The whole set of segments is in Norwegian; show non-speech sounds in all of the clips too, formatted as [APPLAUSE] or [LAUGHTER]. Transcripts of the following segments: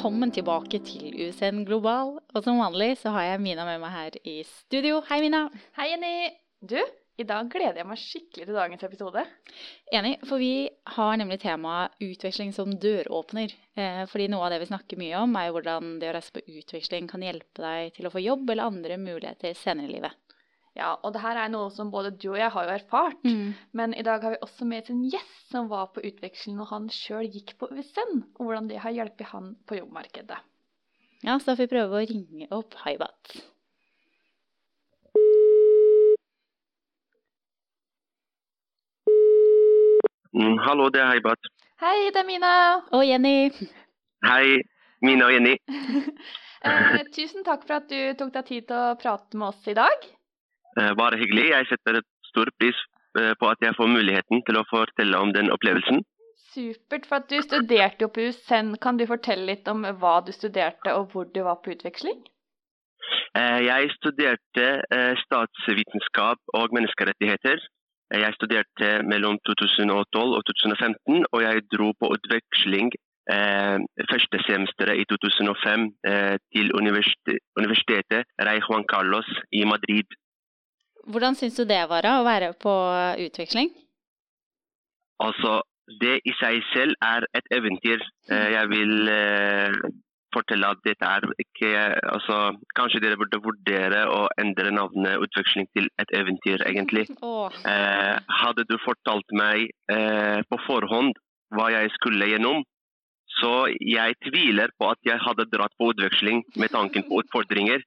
velkommen tilbake til USN Global. Og som vanlig så har jeg Mina med meg her i studio. Hei, Mina. Hei, Jenny. Du, i dag gleder jeg meg skikkelig til dagens episode. Enig, for vi har nemlig temaet utveksling som døråpner. Eh, fordi noe av det vi snakker mye om, er jo hvordan det å reise på utveksling kan hjelpe deg til å få jobb eller andre muligheter senere i livet. Ja, og det her er noe som både du og jeg har jo erfart. Mm. Men i dag har vi også med en gjest som var på utveksling når han sjøl gikk på USN, og hvordan det har hjulpet han på jobbmarkedet. Ja, så da får vi prøve å ringe opp Haibat. Mm, hallo, det er Haibat. Hei, det er Mina. Og Jenny. Hei, Mina og Jenny. [LAUGHS] eh, tusen takk for at du tok deg tid til å prate med oss i dag. Eh, Bare hyggelig. Jeg setter et stor pris eh, på at jeg får muligheten til å fortelle om den opplevelsen. Supert, for at du studerte jo på USN. Kan du fortelle litt om hva du studerte og hvor du var på utveksling? Eh, Jeg studerte statsvitenskap og menneskerettigheter. Jeg studerte mellom 2012 og 2015, og jeg dro på utveksling eh, første semesteret i 2005 eh, til universitetet Rey Juan Carlos i Madrid. Hvordan syns du det var å være på utveksling? Altså, det i seg selv er et eventyr. Eh, Jeg vil eh, fortelle at dette er ikke Altså, kanskje dere burde vurdere å endre navnet utveksling til et eventyr, egentlig. [LAUGHS] Oh. Eh, hadde du fortalt meg eh, på forhånd hva jeg skulle gjennom, så jeg tviler på at jeg hadde dratt på utveksling med tanken på [LAUGHS] utfordringer.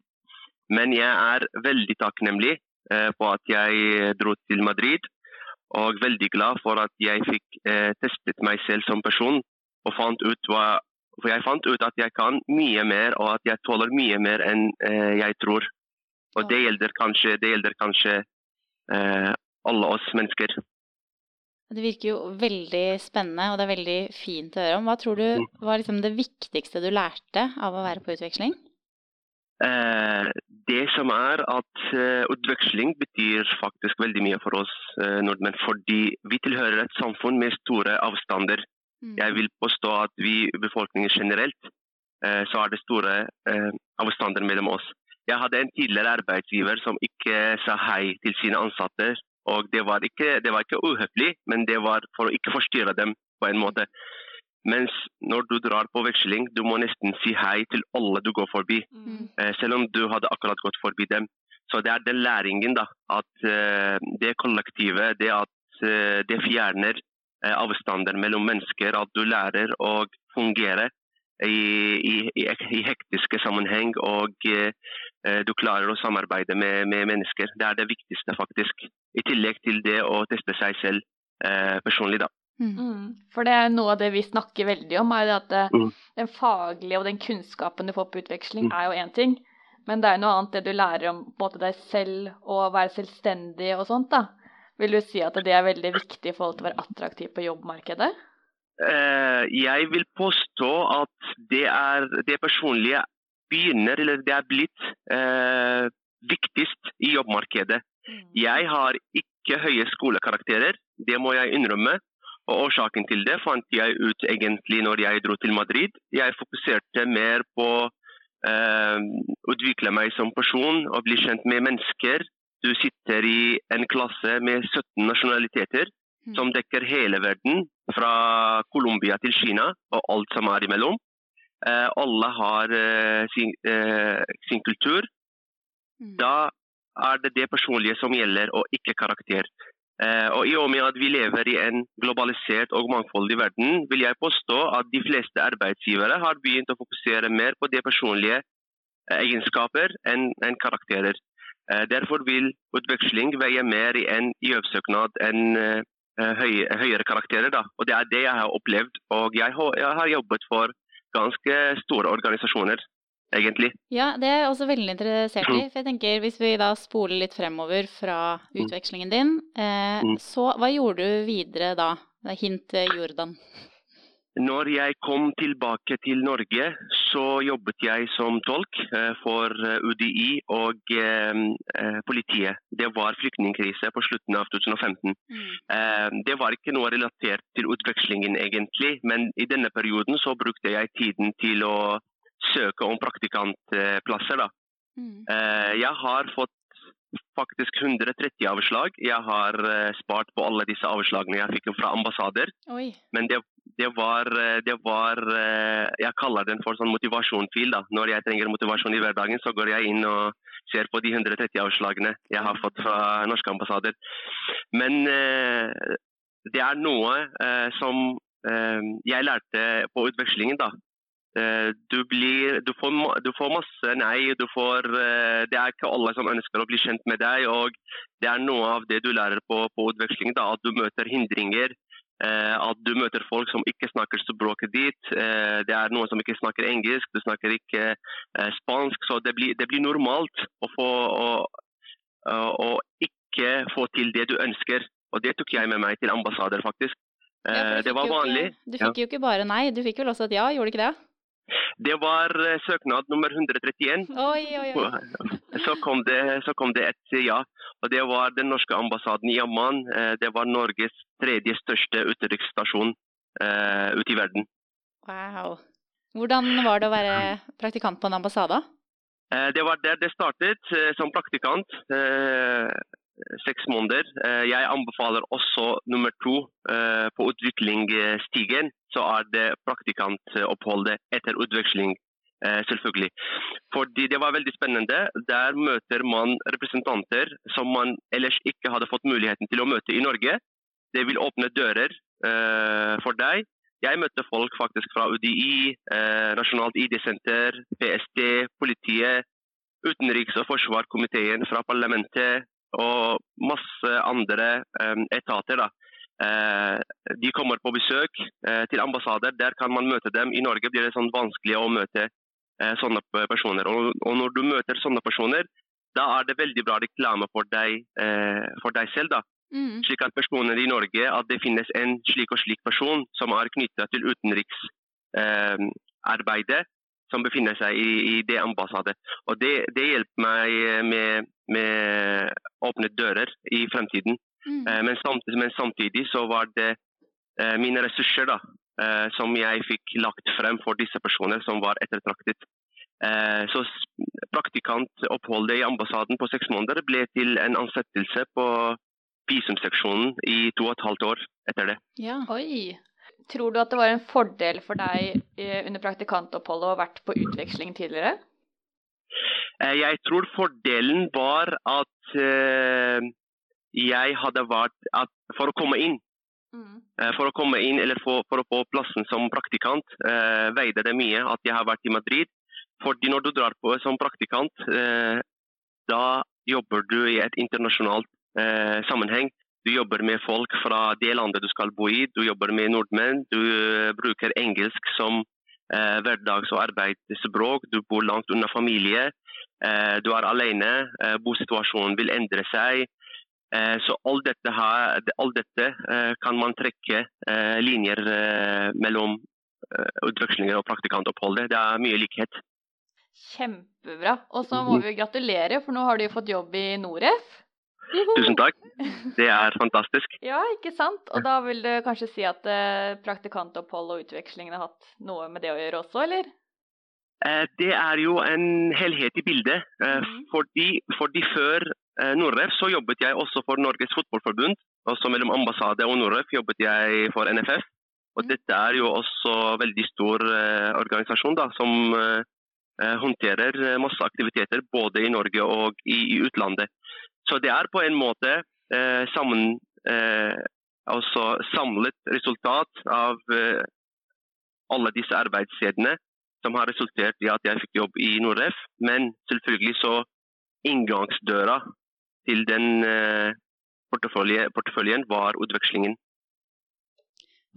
Men jeg er veldig takknemlig på at jeg dro til Madrid, og veldig glad for at jeg fikk eh, testet meg selv som person. og fant ut hva, For jeg fant ut at jeg kan mye mer, og at jeg tåler mye mer enn eh, jeg tror. Og det gjelder kanskje, det gjelder kanskje eh, alle oss mennesker. det virker jo veldig spennende, og det er veldig fint å høre om. Hva tror du Mm. var liksom det viktigste du lærte av å være på utveksling? Eh, det som er at uh, utveksling betyr faktisk veldig mye for oss uh, nordmenn. Fordi vi tilhører et samfunn med store avstander. Mm. Jeg vil påstå at vi befolkningen generelt, uh, så er det store eh, avstander mellom oss. Jeg hadde en tidligere arbeidsgiver som ikke sa hei til sine ansatte. Og det var ikke, det var ikke uhøflig, men det var for å ikke forstyrre dem på en måte. Mens når du drar på veksling, du må nesten si hei til alle du går forbi. Mm. Eh, selv om du hadde akkurat gått forbi dem. Så det er den læringen, da. At eh, det kollektive, det at eh, det fjerner avstander mellom mennesker. At du lærer å fungere i, i, i, hektiske sammenheng. Og du klarer å samarbeide med, med mennesker. Det er det viktigste, faktisk. I tillegg til det å teste seg selv eh, personlig, da. Mm. Mm. For det er noe av det vi snakker veldig om, er det at eh, Mm. den faglige og den kunnskapen du får på utveksling, Mm. er jo én ting. Men det er noe annet det du lærer om både deg selv og å være selvstendig og sånt. da. Vil du si at det er veldig viktig i forhold til å være attraktiv på jobbmarkedet? Uh, jeg vil påstå at det er det personlige begynner, eller det er blitt uh, viktigst i jobbmarkedet. Jeg har ikke høye skolekarakterer, det må jeg innrømme. Og Årsaken til det fant jeg ut egentlig når jeg dro til Madrid. Jeg fokuserte mer på eh, å utvikle meg som person og bli kjent med mennesker. Du sitter i en klasse med 17 nasjonaliteter Mm. som dekker hele verden, fra Colombia til Kina og alt som er imellom. Eh, alle har eh, sin, eh, sin kultur. Mm. Da er det det personlige som gjelder, og ikke karakter. Eh, og I og med at vi lever i en globalisert og mangfoldig verden, vil jeg påstå at de fleste arbeidsgivere har begynt å fokusere mer på de personlige eh, egenskaper enn karakterer. Eh, derfor vil utveksling veie mer i en jobbsøknad enn høyere karakterer. Da. Og Det er det jeg har opplevd. Og jeg har jobbet for ganske store organisasjoner, egentlig. Ja, det er jeg også veldig interessert i. Mm. For jeg tenker, hvis vi da spoler litt fremover fra utvekslingen din, eh, Mm. så hva gjorde du videre da? Hint eh, Jordan. Når jeg kom tilbake til Norge, så jobbet jeg som tolk eh, for UDI og politiet. Det var flyktningkrise på slutten av 2015. Mm. Det var ikke noe relatert til utvekslingen, egentlig, men i denne perioden så brukte jeg tiden til å søke om praktikantplasser. Da. Mm. Jeg har fått faktisk 130 avslag. Jeg har spart på alle disse avslagene jeg fikk fra ambassader. Oi. Men det, det var, eh, det var, eh, Jeg kaller den for sånn motivasjonsfil. da. Når jeg trenger motivasjon i hverdagen, så går jeg inn og ser på de 130 avslagene jeg har fått fra norske ambassader. Men eh, det er noe som jeg lærte på utvekslingen. da. Du, blir, du, får, du, får, masse nei. Du får, det er ikke alle som ønsker å bli kjent med deg. og Det er noe av det du lærer på, på utveksling. Da, at du møter hindringer. Eh, at du møter folk som ikke snakker språket ditt. Eh, det er noen som ikke snakker engelsk, du snakker ikke eh, spansk. Så det blir, det blir normalt å, få, å, å, ikke få til det du ønsker. Og det tok jeg med meg til ambassader, faktisk. Ja, det var vanlig. Ikke, du fikk ja. jo ikke bare nei, du fikk vel også et ja, gjorde du ikke det? Det var søknad nummer 131. Oi, oi, oi. Så, kom det, så kom det et ja. Og det var den norske ambassaden i Amman. Eh, det var Norges tredje største utenriksstasjon uh, ute i verden. Wow. Hvordan var det å være praktikant på en ambassade? Det var der det startet, som praktikant. Seks måneder. Jeg anbefaler også nummer to på utviklingsstigen. Så er det praktikantoppholdet etter utveksling Eh, selvfølgelig. Fordi det var veldig spennende. Der møter man representanter som man ellers ikke hadde fått muligheten til å møte i Norge. Det vil åpne dører for deg. Jeg møtte folk faktisk fra UDI, eh, Nasjonalt ID-senter, PST, politiet, utenriks- og forsvarskomiteen fra parlamentet og masse andre um, etater. da. Uh, de kommer på besøk uh, til ambassader. Der kan man møte dem. I Norge blir det sånn vanskelig å møte Eh, sånne personer. Og, når du møter sånne personer, da er det veldig bra reklame for deg, eh, for deg selv. da. Mm. Slik at personer i Norge, at det finnes en slik og slik person som er knyttet til utenriksarbeidet, eh, som befinner seg i, i det ambassadet. Og det, det hjelper meg med, med åpne dører i fremtiden. Mm. Eh, men, samtidig, men, samtidig, så var det eh, mine ressurser da, Eh, som jeg fikk lagt frem for disse personer som var ettertraktet. Eh, så praktikantoppholdet i ambassaden på seks måneder ble til en ansettelse på visumseksjonen i to og et halvt år etter det. Ja. Oi. Tror du at det var en fordel for deg eh, under praktikantoppholdet å ha vært på utveksling tidligere? Jeg tror fordelen var at jeg hadde vært at For å komme inn Mm. Eh, for å komme inn eller for, for, å få plassen som praktikant eh, veide det mye at jeg har vært i Madrid. Fordi når du drar på som praktikant, eh, da jobber du i et internasjonalt eh, sammenheng. Du jobber med folk fra det landet du skal bo i, du jobber med nordmenn. Du eh, bruker engelsk som eh, hverdags- og arbeidsspråk. Du bor langt unna familie. du er alene. bosituasjonen vil endre seg. Eh, så alt dette, her, alt dette eh, kan man trekke eh, linjer mellom utvekslinger og praktikantoppholdet. Det er mye likhet. Kjempebra. Og så må vi gratulere, for nå har du fått jobb i Noref. Tusen takk. Det er [LAUGHS] fantastisk. ja, ikke sant. Og da vil du kanskje si at praktikantopphold og utvekslingen har hatt noe med det å gjøre også, eller? Det er jo en helhet i bildet. Mhm. Fordi, fordi før Norref så jobbet jeg også for Norges Fotballforbund. Også mellom ambassade og Nordref jobbet jeg for NFF. Og mm. dette er jo også veldig stor organisasjon da, som håndterer masse aktiviteter både i Norge og i, utlandet. Så det er på en måte uh, sammen, altså samlet resultat av alle disse arbeidskjedene som har resultert i at jeg fikk jobb i Nordref. Men selvfølgelig så inngangsdøra til den eh, porteføljen var utvekslingen.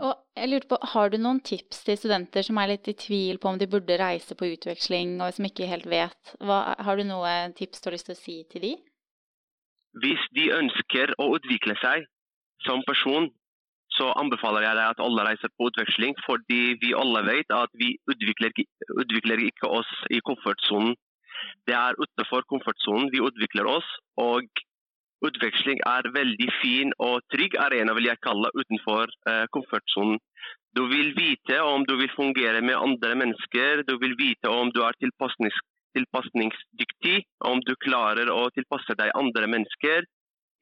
Og jeg lurte på, Har du noen tips til studenter som er litt i tvil på om de burde reise på utveksling, og som ikke helt vet? Hva, har du noen tips du har lyst til å si til de? Hvis de ønsker å utvikle seg som person, så anbefaler jeg deg at alle reiser på utveksling, fordi vi alle vet at vi utvikler, utvikler ikke oss i komfortsonen. Det er utenfor komfortsonen vi utvikler oss, og utveksling er veldig fin og trygg arena, vil jeg kalle utenfor eh, komfortsonen. Du vil vite om du vil fungere med andre mennesker, du vil vite om du er tilpasnings, tilpasningsdyktig, om du klarer å tilpasse deg andre mennesker.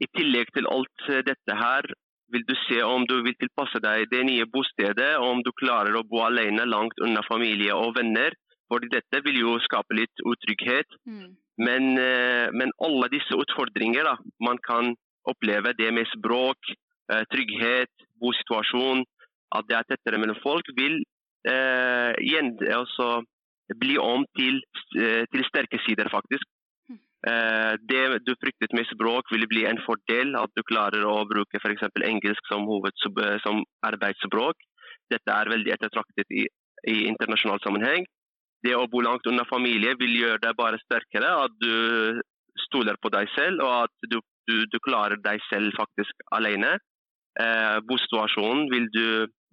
I tillegg til alt dette her, vil du se om du vil tilpasse deg det nye bostedet, om du klarer å bo alene langt unna familie og venner. For dette vil jo skape litt utrygghet. Mm. Men, eh, men, alle disse utfordringer da, man kan oppleve, det med språk, eh, trygghet, bosituasjon, at det er tettere mellom folk, vil eh, igjen altså, bli om til, eh, til sterke sider, faktisk. Eh, det du fryktet med språk, vil bli en fordel. At du klarer å bruke f.eks. engelsk som, som arbeidsspråk. Dette er veldig ettertraktet i, i internasjonal sammenheng. Det å bo langt unna familie vil gjøre deg bare sterkere. At du stoler på deg selv, og at du, du, du klarer deg selv faktisk alene. Eh, bosituasjonen vil du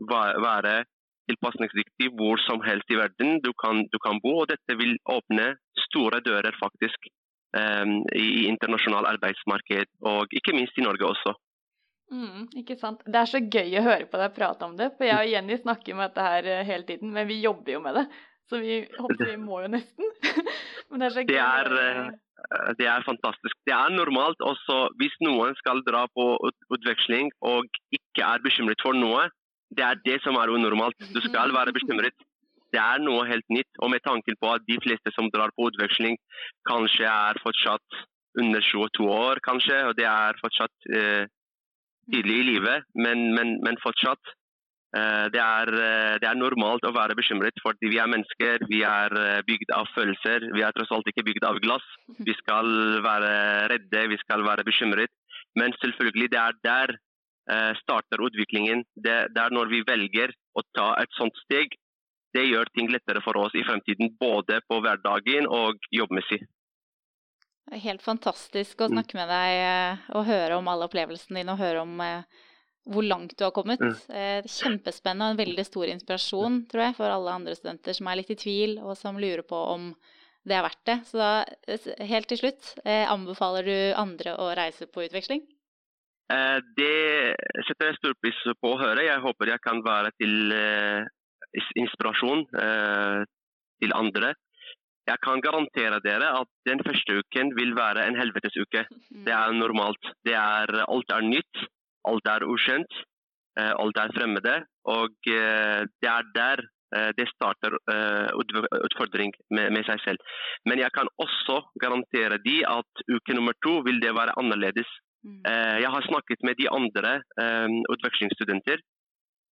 være tilpasningsdyktig hvor som helst i verden du kan, du kan bo. og Dette vil åpne store dører faktisk eh, i internasjonal arbeidsmarked, og ikke minst i Norge også. Mm, ikke sant. Det er så gøy å høre på deg prate om det, for jeg og Jenny snakker med dette her eh, hele tiden, men vi jobber jo med det. Så vi håper vi må jo nesten. [LAUGHS] men det er så gøy. Det er, eh, det er fantastisk. Det er normalt også hvis noen skal dra på utveksling og ikke er bekymret for noe. Det er det som er unormalt. Du skal [LAUGHS] være bekymret det er noe helt nytt. Og med tanken på at de fleste som drar på utveksling, kanskje er fortsatt under 22 år, kanskje. Og det er fortsatt eh, tidlig i livet, men, men, men fortsatt. Eh, det, er, eh, det, er, normalt å være bekymret, fordi vi er mennesker. Vi er eh, bygd av følelser. Vi er tross alt ikke bygd av glass. Vi skal være redde, vi skal være bekymret. Men selvfølgelig, det er der starter utviklingen. Det, det er når vi velger å ta et sånt steg det gjør ting lettere for oss i fremtiden, både på hverdagen og jobbmessig. Det er helt fantastisk å mm. snakke med deg og høre om alle opplevelsene dine og høre om hvor langt du har kommet. Mm. Eh, kjempespennende og en veldig stor inspirasjon tror jeg, for alle andre studenter som er litt i tvil og som lurer på om det er verdt det. Så da, helt til slutt, anbefaler du andre å reise på utveksling? Det setter jeg stor pris på å høre. Jeg håper jeg kan være til inspirasjon eh, til andre. Jeg kan garantere dere at den første uken vil være en helvetesuke. [LAUGHS] Mm. Det er normalt. Det er, alt er nytt, alt er ukjent, eh, alt er fremmede. Og eh, det er der eh, det starter utfordring med, med, seg selv. Men jeg kan også garantere de at uke nummer to vil det være annerledes. Mm. Jeg har snakket med de andre utvekslingsstudenter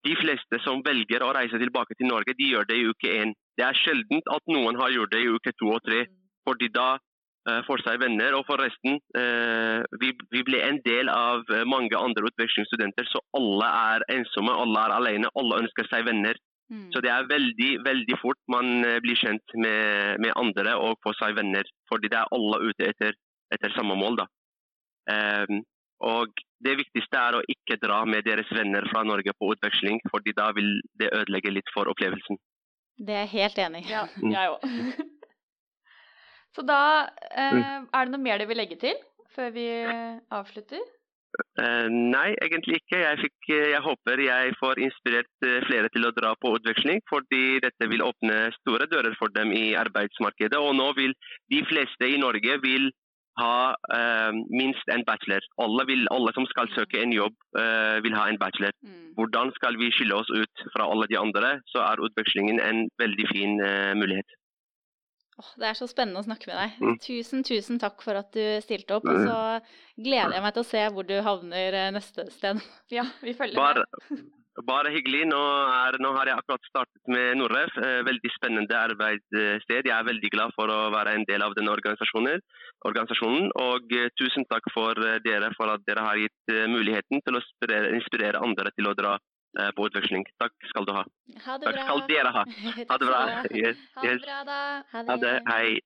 de fleste som velger å reise tilbake til Norge, de gjør det i uke én. Det er sjelden at noen har gjort det i uke to og tre. Mm. Fordi da uh, får seg venner. Og forresten, uh, vi, vi, ble en del av eh, mange andre utvekslingsstudenter, så alle er ensomme, alle er alene, alle ønsker seg venner. Mm. Så det er veldig veldig fort man blir kjent med, med, andre og får seg venner. Fordi det er alle ute etter, etter samme mål. da. Um, og det viktigste er å ikke dra med deres venner fra Norge på utveksling, fordi da vil det ødelegge litt for opplevelsen. Det er jeg helt enig i. Ja, mm. jeg òg. [LAUGHS] Så da eh, mm. er det noe mer du vil legge til før vi avslutter? Uh, nei, egentlig ikke. Jeg, fikk, eh, jeg, håper jeg får inspirert eh, flere til å dra på utveksling, fordi dette vil åpne store dører for dem i arbeidsmarkedet. Og nå vil de fleste i Norge vil ha uh, minst en bachelor. Alle, vil, alle, som skal søke en jobb, uh, vil ha en bachelor. Mm. Hvordan skal vi skille oss ut fra alle de andre, så er utvekslingen en veldig fin mulighet. Oh, det er så spennende å snakke med deg. Mm. Tusen, tusen takk for at du stilte opp. Og så gleder jeg meg til å se hvor du havner neste sted. [LAUGHS] Ja, vi følger Bare, med. Bare hyggelig. Nå, er, nå, har jeg akkurat startet med Norref. Eh, veldig spennende arbeidssted. Jeg er veldig glad for å være en del av denne organisasjonen. organisasjonen. Og eh, tusen takk for eh, dere for at dere har gitt muligheten til å inspirere, inspirere andre til å dra på utveksling. Takk skal du ha. Ha det bra. Takk skal dere ha. [LAUGHS] Ha det bra. Yes. Ha det bra, da. Ha det. Ha det. Hei.